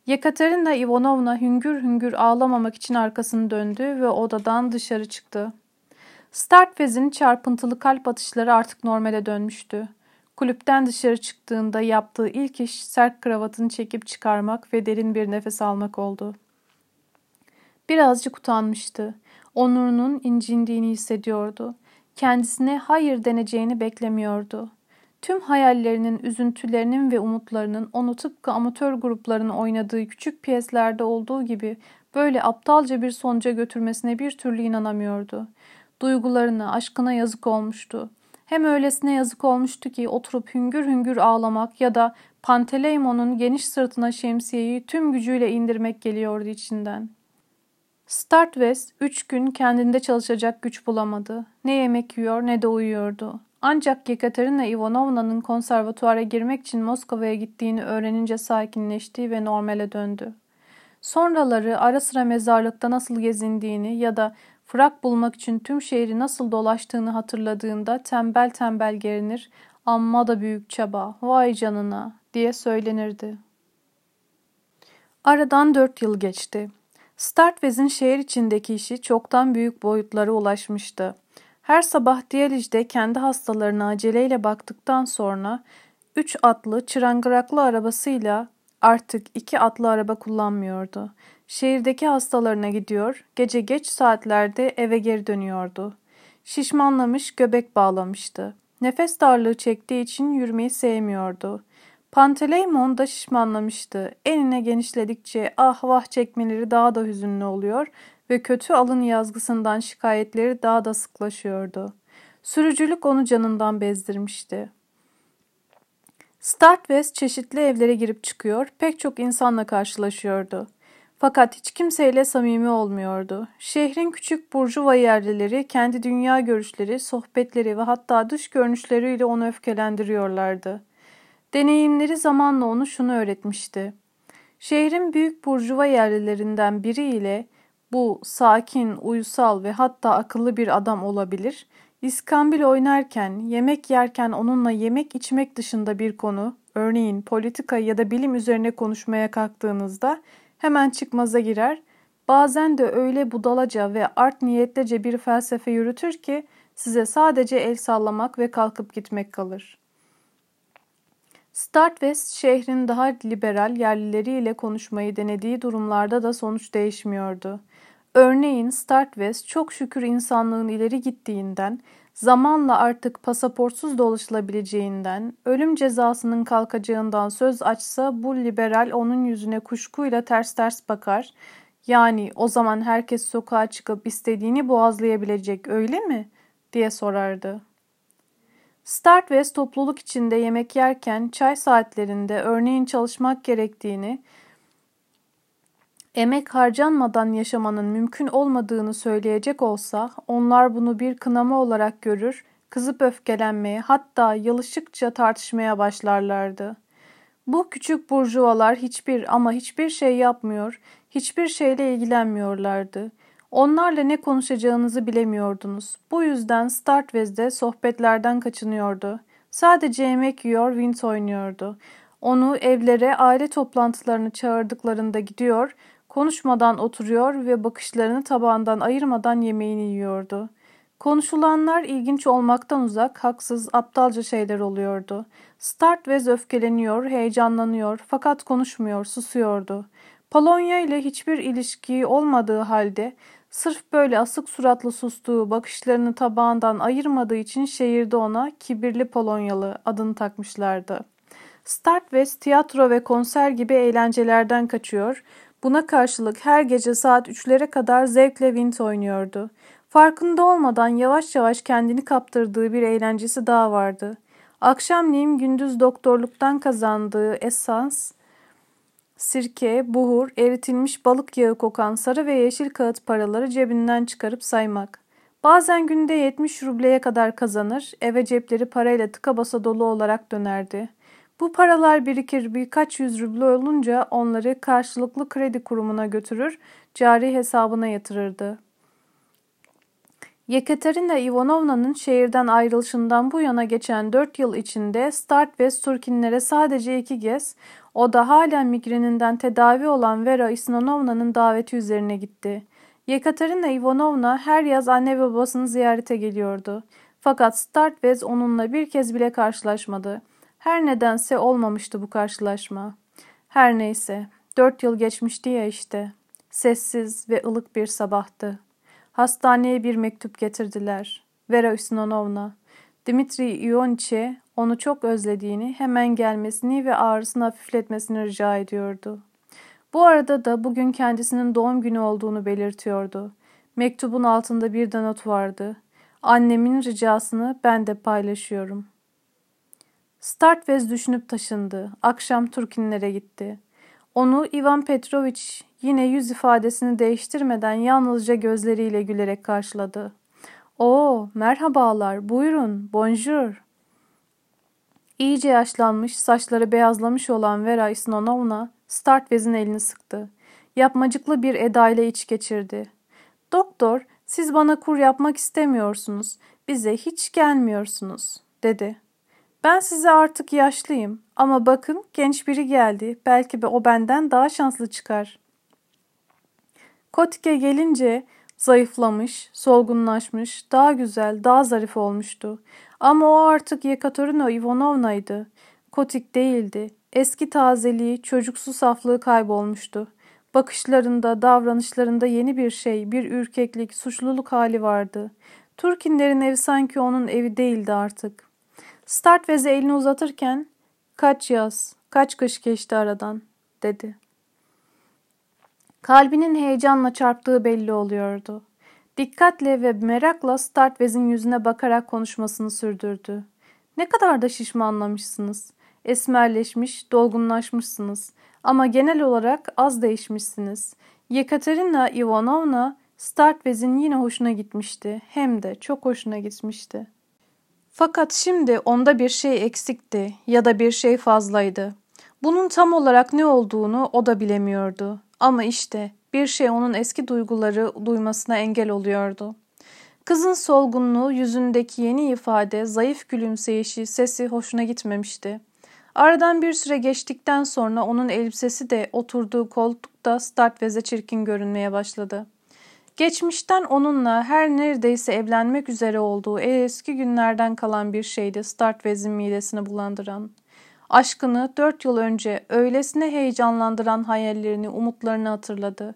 Yekaterina Ivanovna hüngür hüngür ağlamamak için arkasını döndü ve odadan dışarı çıktı. Startvez'in çarpıntılı kalp atışları artık normale dönmüştü. Kulüpten dışarı çıktığında yaptığı ilk iş sert kravatını çekip çıkarmak ve derin bir nefes almak oldu. Birazcık utanmıştı. Onurunun incindiğini hissediyordu. Kendisine hayır deneceğini beklemiyordu. Tüm hayallerinin, üzüntülerinin ve umutlarının onu tıpkı amatör grupların oynadığı küçük piyeslerde olduğu gibi böyle aptalca bir sonuca götürmesine bir türlü inanamıyordu. Duygularına, aşkına yazık olmuştu. Hem öylesine yazık olmuştu ki oturup hüngür hüngür ağlamak ya da Panteleymon'un geniş sırtına şemsiyeyi tüm gücüyle indirmek geliyordu içinden. Startwest üç gün kendinde çalışacak güç bulamadı. Ne yemek yiyor ne de uyuyordu. Ancak Yekaterina Ivanovna'nın konservatuara girmek için Moskova'ya gittiğini öğrenince sakinleşti ve normale döndü. Sonraları ara sıra mezarlıkta nasıl gezindiğini ya da frak bulmak için tüm şehri nasıl dolaştığını hatırladığında tembel tembel gerinir, amma da büyük çaba, vay canına diye söylenirdi. Aradan dört yıl geçti. Startvez'in şehir içindeki işi çoktan büyük boyutlara ulaşmıştı. Her sabah diyalizde kendi hastalarına aceleyle baktıktan sonra üç atlı çırangıraklı arabasıyla artık iki atlı araba kullanmıyordu. Şehirdeki hastalarına gidiyor, gece geç saatlerde eve geri dönüyordu. Şişmanlamış, göbek bağlamıştı. Nefes darlığı çektiği için yürümeyi sevmiyordu. Panteleimon da şişmanlamıştı. Enine genişledikçe ah vah çekmeleri daha da hüzünlü oluyor ve kötü alın yazgısından şikayetleri daha da sıklaşıyordu. Sürücülük onu canından bezdirmişti. Startwest çeşitli evlere girip çıkıyor, pek çok insanla karşılaşıyordu. Fakat hiç kimseyle samimi olmuyordu. Şehrin küçük burjuva yerlileri kendi dünya görüşleri, sohbetleri ve hatta dış görünüşleriyle onu öfkelendiriyorlardı. Deneyimleri zamanla onu şunu öğretmişti. Şehrin büyük burjuva yerlilerinden biriyle bu sakin, uysal ve hatta akıllı bir adam olabilir. İskambil oynarken, yemek yerken onunla yemek içmek dışında bir konu, örneğin politika ya da bilim üzerine konuşmaya kalktığınızda hemen çıkmaza girer, bazen de öyle budalaca ve art niyetlice bir felsefe yürütür ki size sadece el sallamak ve kalkıp gitmek kalır. Startwest şehrin daha liberal yerlileriyle konuşmayı denediği durumlarda da sonuç değişmiyordu. Örneğin Startwest çok şükür insanlığın ileri gittiğinden, zamanla artık pasaportsuz dolaşılabileceğinden, ölüm cezasının kalkacağından söz açsa bu liberal onun yüzüne kuşkuyla ters ters bakar. Yani o zaman herkes sokağa çıkıp istediğini boğazlayabilecek öyle mi? diye sorardı. Startwest topluluk içinde yemek yerken çay saatlerinde örneğin çalışmak gerektiğini, emek harcanmadan yaşamanın mümkün olmadığını söyleyecek olsa onlar bunu bir kınama olarak görür, kızıp öfkelenmeye hatta yalışıkça tartışmaya başlarlardı. Bu küçük burjuvalar hiçbir ama hiçbir şey yapmıyor, hiçbir şeyle ilgilenmiyorlardı. Onlarla ne konuşacağınızı bilemiyordunuz. Bu yüzden Startvez'de sohbetlerden kaçınıyordu. Sadece yemek yiyor, Vint oynuyordu. Onu evlere, aile toplantılarını çağırdıklarında gidiyor, konuşmadan oturuyor ve bakışlarını tabağından ayırmadan yemeğini yiyordu. Konuşulanlar ilginç olmaktan uzak, haksız, aptalca şeyler oluyordu. Startvez öfkeleniyor, heyecanlanıyor fakat konuşmuyor, susuyordu. Polonya ile hiçbir ilişki olmadığı halde Sırf böyle asık suratlı sustuğu, bakışlarını tabağından ayırmadığı için şehirde ona kibirli Polonyalı adını takmışlardı. Startwest tiyatro ve konser gibi eğlencelerden kaçıyor. Buna karşılık her gece saat 3'lere kadar zevkle vint oynuyordu. Farkında olmadan yavaş yavaş kendini kaptırdığı bir eğlencesi daha vardı. Akşamleyin gündüz doktorluktan kazandığı esans Sirke, buhur, eritilmiş balık yağı kokan sarı ve yeşil kağıt paraları cebinden çıkarıp saymak. Bazen günde 70 rubleye kadar kazanır, eve cepleri parayla tıka basa dolu olarak dönerdi. Bu paralar birikir birkaç yüz ruble olunca onları karşılıklı kredi kurumuna götürür, cari hesabına yatırırdı. Yekaterina Ivanovna'nın şehirden ayrılışından bu yana geçen dört yıl içinde Start ve Turkinlere sadece iki kez, o da hala migreninden tedavi olan Vera Isnanovna'nın daveti üzerine gitti. Yekaterina Ivanovna her yaz anne ve babasını ziyarete geliyordu. Fakat Startvez onunla bir kez bile karşılaşmadı. Her nedense olmamıştı bu karşılaşma. Her neyse, dört yıl geçmişti ya işte. Sessiz ve ılık bir sabahtı. Hastaneye bir mektup getirdiler. Vera Usnanovna, Dimitri Ioniç'e onu çok özlediğini, hemen gelmesini ve ağrısını hafifletmesini rica ediyordu. Bu arada da bugün kendisinin doğum günü olduğunu belirtiyordu. Mektubun altında bir de not vardı. Annemin ricasını ben de paylaşıyorum. Startvez düşünüp taşındı. Akşam Turkinlere gitti. Onu Ivan Petrovic yine yüz ifadesini değiştirmeden yalnızca gözleriyle gülerek karşıladı. ''Oo, merhabalar, buyurun, bonjour.'' İyice yaşlanmış, saçları beyazlamış olan Vera Isnonovna Startvez'in elini sıktı. Yapmacıklı bir edayla iç geçirdi. ''Doktor, siz bana kur yapmak istemiyorsunuz. Bize hiç gelmiyorsunuz.'' dedi. ''Ben size artık yaşlıyım ama bakın genç biri geldi. Belki o benden daha şanslı çıkar.'' Kotik'e gelince zayıflamış, solgunlaşmış, daha güzel, daha zarif olmuştu. Ama o artık Yekaterina Ivanovna'ydı. Kotik değildi. Eski tazeliği, çocuksu saflığı kaybolmuştu. Bakışlarında, davranışlarında yeni bir şey, bir ürkeklik, suçluluk hali vardı. Turkinlerin evi sanki onun evi değildi artık. Startveze elini uzatırken, ''Kaç yaz, kaç kış geçti aradan.'' dedi. Kalbinin heyecanla çarptığı belli oluyordu. Dikkatle ve merakla Startvez'in yüzüne bakarak konuşmasını sürdürdü. Ne kadar da şişmanlamışsınız. Esmerleşmiş, dolgunlaşmışsınız. Ama genel olarak az değişmişsiniz. Yekaterina Ivanovna Startvez'in yine hoşuna gitmişti. Hem de çok hoşuna gitmişti. Fakat şimdi onda bir şey eksikti ya da bir şey fazlaydı. Bunun tam olarak ne olduğunu o da bilemiyordu. Ama işte bir şey onun eski duyguları duymasına engel oluyordu. Kızın solgunluğu, yüzündeki yeni ifade, zayıf gülümseyişi, sesi hoşuna gitmemişti. Aradan bir süre geçtikten sonra onun elbisesi de oturduğu koltukta Startvez'e çirkin görünmeye başladı. Geçmişten onunla her neredeyse evlenmek üzere olduğu eski günlerden kalan bir şeydi Startvez'in midesini bulandıran. Aşkını dört yıl önce öylesine heyecanlandıran hayallerini, umutlarını hatırladı.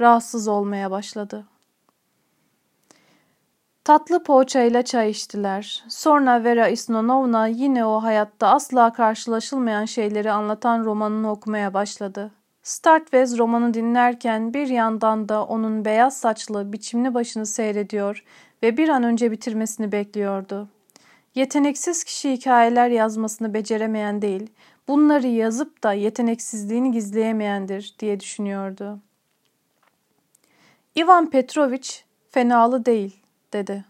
Rahatsız olmaya başladı. Tatlı poğaçayla çay içtiler. Sonra Vera Isnonovna yine o hayatta asla karşılaşılmayan şeyleri anlatan romanını okumaya başladı. Startvez romanı dinlerken bir yandan da onun beyaz saçlı, biçimli başını seyrediyor ve bir an önce bitirmesini bekliyordu. Yeteneksiz kişi hikayeler yazmasını beceremeyen değil, bunları yazıp da yeteneksizliğini gizleyemeyendir diye düşünüyordu. Ivan Petrovich fenalı değil dedi.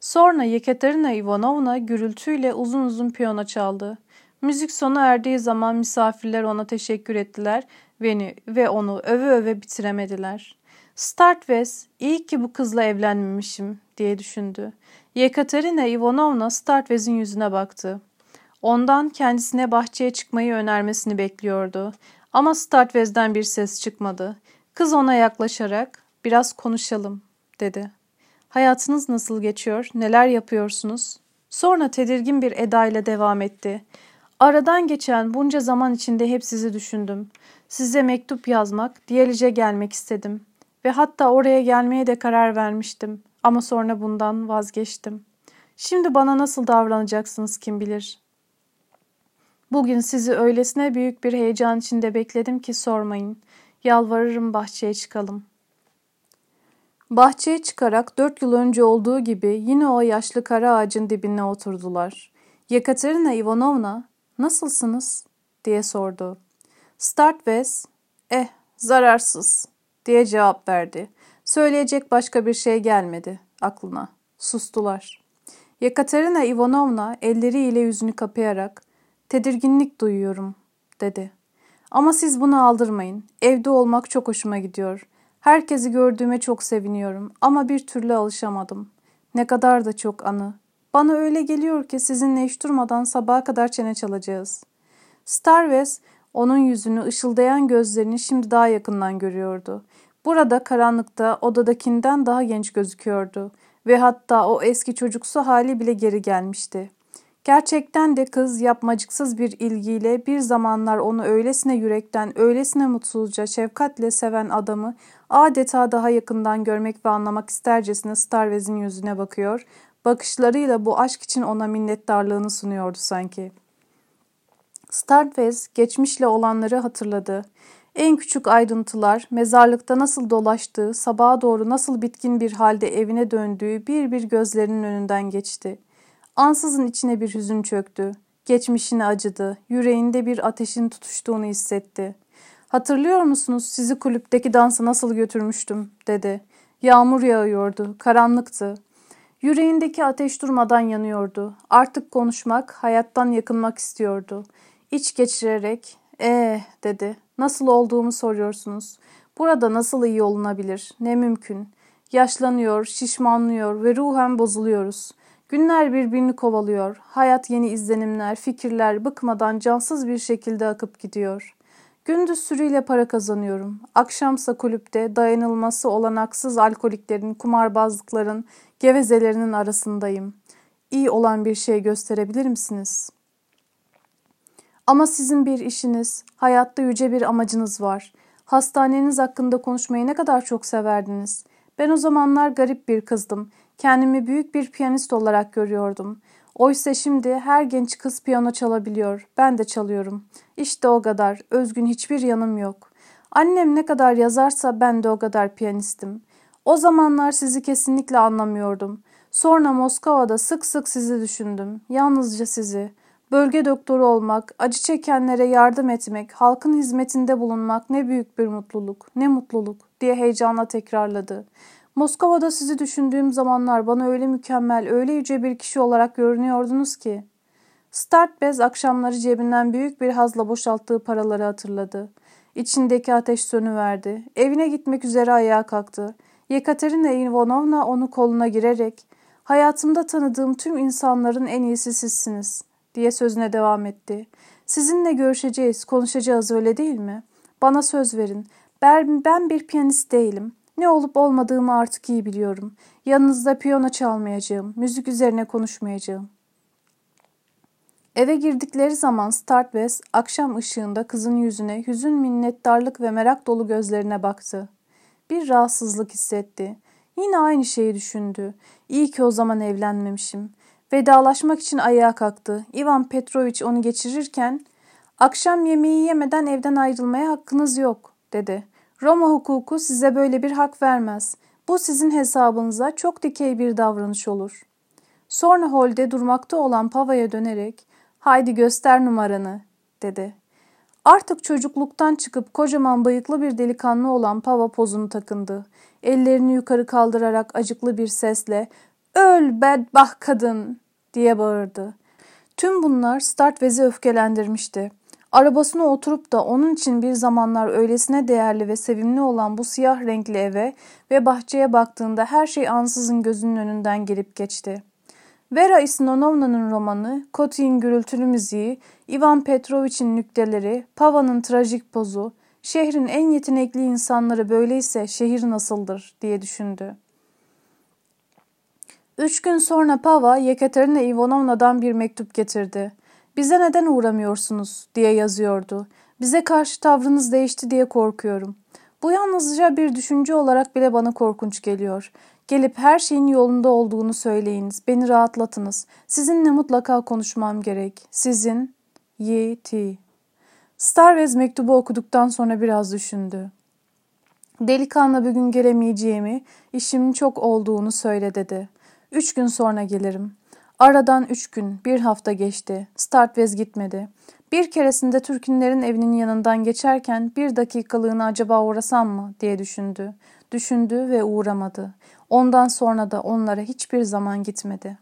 Sonra Yekaterina Ivanovna gürültüyle uzun uzun piyano çaldı. Müzik sona erdiği zaman misafirler ona teşekkür ettiler ve, ve onu öve öve bitiremediler. Startvez, iyi ki bu kızla evlenmemişim diye düşündü. Yekaterina Ivanovna Startvez'in yüzüne baktı. Ondan kendisine bahçeye çıkmayı önermesini bekliyordu. Ama Startvez'den bir ses çıkmadı. Kız ona yaklaşarak biraz konuşalım dedi. Hayatınız nasıl geçiyor? Neler yapıyorsunuz? Sonra tedirgin bir edayla devam etti. Aradan geçen bunca zaman içinde hep sizi düşündüm. Size mektup yazmak, Diyalice gelmek istedim. Ve hatta oraya gelmeye de karar vermiştim. Ama sonra bundan vazgeçtim. Şimdi bana nasıl davranacaksınız kim bilir. Bugün sizi öylesine büyük bir heyecan içinde bekledim ki sormayın. Yalvarırım bahçeye çıkalım. Bahçeye çıkarak dört yıl önce olduğu gibi yine o yaşlı kara ağacın dibine oturdular. Yekaterina Ivanovna, nasılsınız? diye sordu. Startwest, eh zararsız diye cevap verdi. Söyleyecek başka bir şey gelmedi aklına. Sustular. Yekaterina Ivanovna elleriyle yüzünü kapayarak tedirginlik duyuyorum dedi. Ama siz bunu aldırmayın. Evde olmak çok hoşuma gidiyor. Herkesi gördüğüme çok seviniyorum ama bir türlü alışamadım. Ne kadar da çok anı. Bana öyle geliyor ki sizinle hiç durmadan sabaha kadar çene çalacağız. Starwest onun yüzünü ışıldayan gözlerini şimdi daha yakından görüyordu. Burada karanlıkta odadakinden daha genç gözüküyordu ve hatta o eski çocuksu hali bile geri gelmişti. Gerçekten de kız yapmacıksız bir ilgiyle bir zamanlar onu öylesine yürekten, öylesine mutsuzca, şefkatle seven adamı adeta daha yakından görmek ve anlamak istercesine Starvez'in yüzüne bakıyor, bakışlarıyla bu aşk için ona minnettarlığını sunuyordu sanki. Starvez geçmişle olanları hatırladı. En küçük ayrıntılar, mezarlıkta nasıl dolaştığı, sabaha doğru nasıl bitkin bir halde evine döndüğü bir bir gözlerinin önünden geçti. Ansızın içine bir hüzün çöktü. Geçmişine acıdı. Yüreğinde bir ateşin tutuştuğunu hissetti. Hatırlıyor musunuz sizi kulüpteki dansa nasıl götürmüştüm dedi. Yağmur yağıyordu. Karanlıktı. Yüreğindeki ateş durmadan yanıyordu. Artık konuşmak, hayattan yakınmak istiyordu. İç geçirerek, ee dedi. Nasıl olduğumu soruyorsunuz. Burada nasıl iyi olunabilir? Ne mümkün? Yaşlanıyor, şişmanlıyor ve ruhen bozuluyoruz. Günler birbirini kovalıyor. Hayat yeni izlenimler, fikirler bıkmadan cansız bir şekilde akıp gidiyor. Gündüz sürüyle para kazanıyorum. Akşamsa kulüpte dayanılması olanaksız alkoliklerin, kumarbazlıkların, gevezelerinin arasındayım. İyi olan bir şey gösterebilir misiniz? Ama sizin bir işiniz, hayatta yüce bir amacınız var. Hastaneniz hakkında konuşmayı ne kadar çok severdiniz. Ben o zamanlar garip bir kızdım. Kendimi büyük bir piyanist olarak görüyordum. Oysa şimdi her genç kız piyano çalabiliyor. Ben de çalıyorum. İşte o kadar. Özgün hiçbir yanım yok. Annem ne kadar yazarsa ben de o kadar piyanistim. O zamanlar sizi kesinlikle anlamıyordum. Sonra Moskova'da sık sık sizi düşündüm. Yalnızca sizi. Bölge doktoru olmak, acı çekenlere yardım etmek, halkın hizmetinde bulunmak ne büyük bir mutluluk, ne mutluluk diye heyecanla tekrarladı. Moskova'da sizi düşündüğüm zamanlar bana öyle mükemmel, öyle yüce bir kişi olarak görünüyordunuz ki. Startbez akşamları cebinden büyük bir hazla boşalttığı paraları hatırladı. İçindeki ateş sönüverdi. Evine gitmek üzere ayağa kalktı. Yekaterina Ivanovna onu koluna girerek ''Hayatımda tanıdığım tüm insanların en iyisi sizsiniz.'' Diye sözüne devam etti. ''Sizinle görüşeceğiz, konuşacağız öyle değil mi? Bana söz verin. Ben, ben bir piyanist değilim. Ne olup olmadığımı artık iyi biliyorum. Yanınızda piyano çalmayacağım, müzik üzerine konuşmayacağım. Eve girdikleri zaman Startwest akşam ışığında kızın yüzüne hüzün minnettarlık ve merak dolu gözlerine baktı. Bir rahatsızlık hissetti. Yine aynı şeyi düşündü. İyi ki o zaman evlenmemişim. Vedalaşmak için ayağa kalktı. Ivan Petrovich onu geçirirken ''Akşam yemeği yemeden evden ayrılmaya hakkınız yok.'' dedi. Roma hukuku size böyle bir hak vermez. Bu sizin hesabınıza çok dikey bir davranış olur. Sonra holde durmakta olan Pava'ya dönerek haydi göster numaranı dedi. Artık çocukluktan çıkıp kocaman bıyıklı bir delikanlı olan Pava pozunu takındı. Ellerini yukarı kaldırarak acıklı bir sesle ''Öl bedbah kadın!'' Diye bağırdı. Tüm bunlar Startvez'i öfkelendirmişti. Arabasına oturup da onun için bir zamanlar öylesine değerli ve sevimli olan bu siyah renkli eve ve bahçeye baktığında her şey ansızın gözünün önünden gelip geçti. Vera Isnonovna'nın romanı, Kotik'in gürültülü müziği, Ivan Petrovich'in nükteleri, Pava'nın trajik pozu, şehrin en yetenekli insanları böyleyse şehir nasıldır diye düşündü. Üç gün sonra Pava, Yekaterina Ivanovna'dan bir mektup getirdi. Bize neden uğramıyorsunuz diye yazıyordu. Bize karşı tavrınız değişti diye korkuyorum. Bu yalnızca bir düşünce olarak bile bana korkunç geliyor. Gelip her şeyin yolunda olduğunu söyleyiniz. Beni rahatlatınız. Sizinle mutlaka konuşmam gerek. Sizin Y.T. Starvez mektubu okuduktan sonra biraz düşündü. Delikanlı bir gün gelemeyeceğimi, işimin çok olduğunu söyle dedi. Üç gün sonra gelirim. Aradan üç gün, bir hafta geçti. Startvez gitmedi. Bir keresinde Türkünlerin evinin yanından geçerken bir dakikalığına acaba uğrasam mı diye düşündü. Düşündü ve uğramadı. Ondan sonra da onlara hiçbir zaman gitmedi.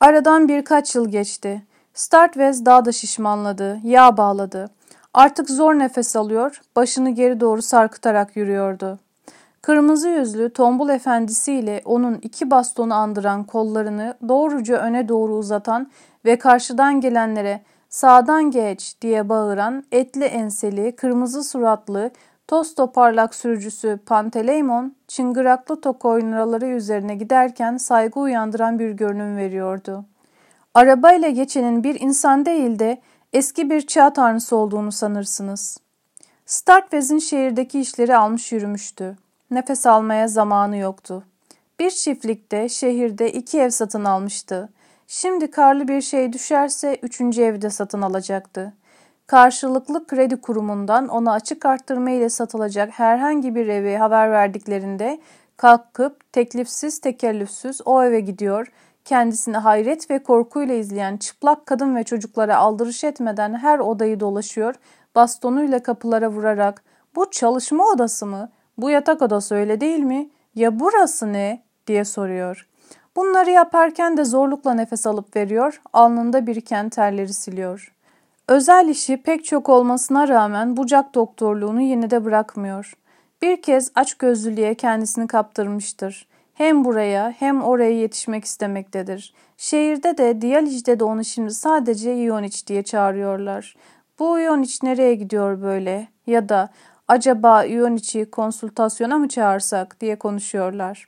Aradan birkaç yıl geçti. Startvez daha da şişmanladı, yağ bağladı. Artık zor nefes alıyor, başını geri doğru sarkıtarak yürüyordu. Kırmızı yüzlü tombul efendisiyle onun iki bastonu andıran kollarını doğruca öne doğru uzatan ve karşıdan gelenlere sağdan geç diye bağıran etli enseli, kırmızı suratlı, toz toparlak sürücüsü Panteleimon, çıngıraklı tok oynaları üzerine giderken saygı uyandıran bir görünüm veriyordu. Arabayla geçenin bir insan değil de eski bir çağ tanrısı olduğunu sanırsınız. Starkvez'in şehirdeki işleri almış yürümüştü. Nefes almaya zamanı yoktu. Bir çiftlikte şehirde iki ev satın almıştı. Şimdi karlı bir şey düşerse üçüncü evde satın alacaktı. Karşılıklı kredi kurumundan ona açık arttırma ile satılacak herhangi bir evi haber verdiklerinde kalkıp teklifsiz tekellüfsüz o eve gidiyor, kendisini hayret ve korkuyla izleyen çıplak kadın ve çocuklara aldırış etmeden her odayı dolaşıyor, bastonuyla kapılara vurarak ''Bu çalışma odası mı? Bu yatak odası öyle değil mi? Ya burası ne?'' diye soruyor. Bunları yaparken de zorlukla nefes alıp veriyor, alnında biriken terleri siliyor. Özel işi pek çok olmasına rağmen bucak doktorluğunu yine de bırakmıyor. Bir kez aç gözlülüğe kendisini kaptırmıştır. Hem buraya hem oraya yetişmek istemektedir. Şehirde de Diyalic'de de onu şimdi sadece Ioniç diye çağırıyorlar. Bu Ioniç nereye gidiyor böyle? Ya da acaba Ioniç'i konsültasyona mı çağırsak diye konuşuyorlar.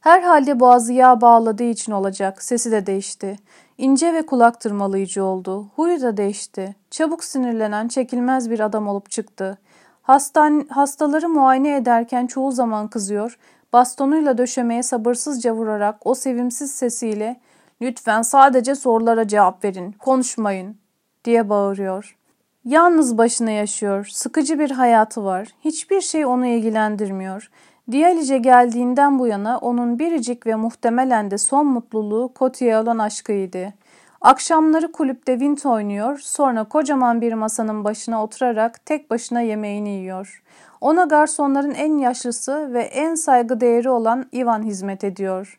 Herhalde boğazı yağ bağladığı için olacak. Sesi de değişti. İnce ve kulak tırmalayıcı oldu. Huyu da değişti. Çabuk sinirlenen, çekilmez bir adam olup çıktı. Hastan, hastaları muayene ederken çoğu zaman kızıyor, bastonuyla döşemeye sabırsızca vurarak o sevimsiz sesiyle ''Lütfen sadece sorulara cevap verin, konuşmayın.'' diye bağırıyor. Yalnız başına yaşıyor, sıkıcı bir hayatı var, hiçbir şey onu ilgilendirmiyor. Diyalice geldiğinden bu yana onun biricik ve muhtemelen de son mutluluğu Koti'ye olan aşkıydı. Akşamları kulüpte vint oynuyor, sonra kocaman bir masanın başına oturarak tek başına yemeğini yiyor. Ona garsonların en yaşlısı ve en saygı değeri olan Ivan hizmet ediyor.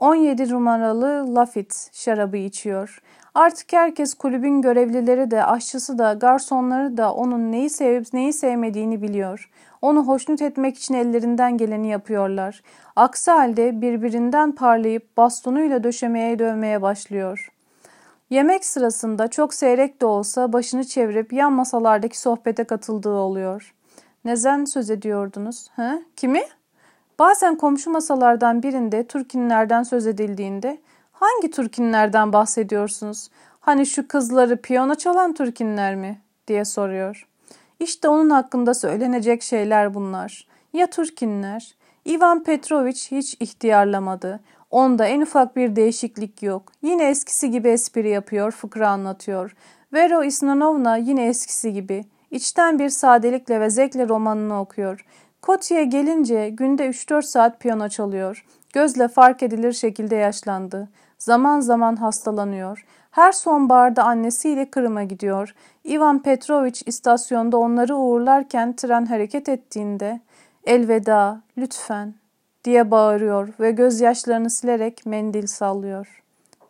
17 numaralı Lafitte şarabı içiyor. Artık herkes kulübün görevlileri de, aşçısı da, garsonları da onun neyi sevip neyi sevmediğini biliyor. Onu hoşnut etmek için ellerinden geleni yapıyorlar. Aksi halde birbirinden parlayıp bastonuyla döşemeye dövmeye başlıyor. Yemek sırasında çok seyrek de olsa başını çevirip yan masalardaki sohbete katıldığı oluyor. Nezen söz ediyordunuz? He? Kimi? Bazen komşu masalardan birinde Türkinlerden söz edildiğinde hangi Türkinlerden bahsediyorsunuz? Hani şu kızları piyano çalan Türkinler mi? diye soruyor. İşte onun hakkında söylenecek şeyler bunlar. Ya Türkinler? Ivan Petrovic hiç ihtiyarlamadı. Onda en ufak bir değişiklik yok. Yine eskisi gibi espri yapıyor, fıkra anlatıyor. Vero Isnanovna yine eskisi gibi. İçten bir sadelikle ve zevkle romanını okuyor. Koti'ye gelince günde 3-4 saat piyano çalıyor. Gözle fark edilir şekilde yaşlandı. Zaman zaman hastalanıyor. Her sonbaharda annesiyle Kırım'a gidiyor. Ivan Petrovic istasyonda onları uğurlarken tren hareket ettiğinde elveda lütfen diye bağırıyor ve gözyaşlarını silerek mendil sallıyor.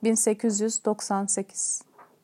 1898